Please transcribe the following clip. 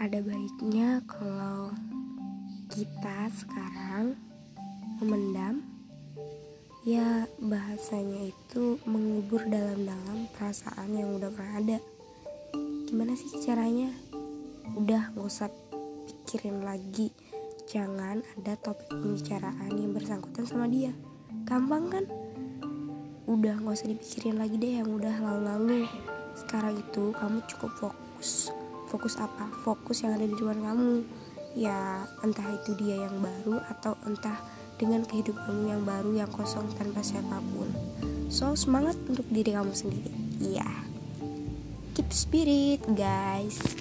ada baiknya kalau kita sekarang memendam. Ya bahasanya itu mengubur dalam-dalam perasaan yang udah pernah ada. Gimana sih caranya? Udah gak usah pikirin lagi. Jangan ada topik pembicaraan yang bersangkutan sama dia. Gampang kan? Udah gak usah dipikirin lagi deh yang udah lalu-lalu. Sekarang itu kamu cukup fokus fokus apa? Fokus yang ada di depan kamu. Ya entah itu dia yang baru atau entah dengan kehidupanmu yang baru yang kosong tanpa siapa pun. So semangat untuk diri kamu sendiri. Ya yeah. keep spirit guys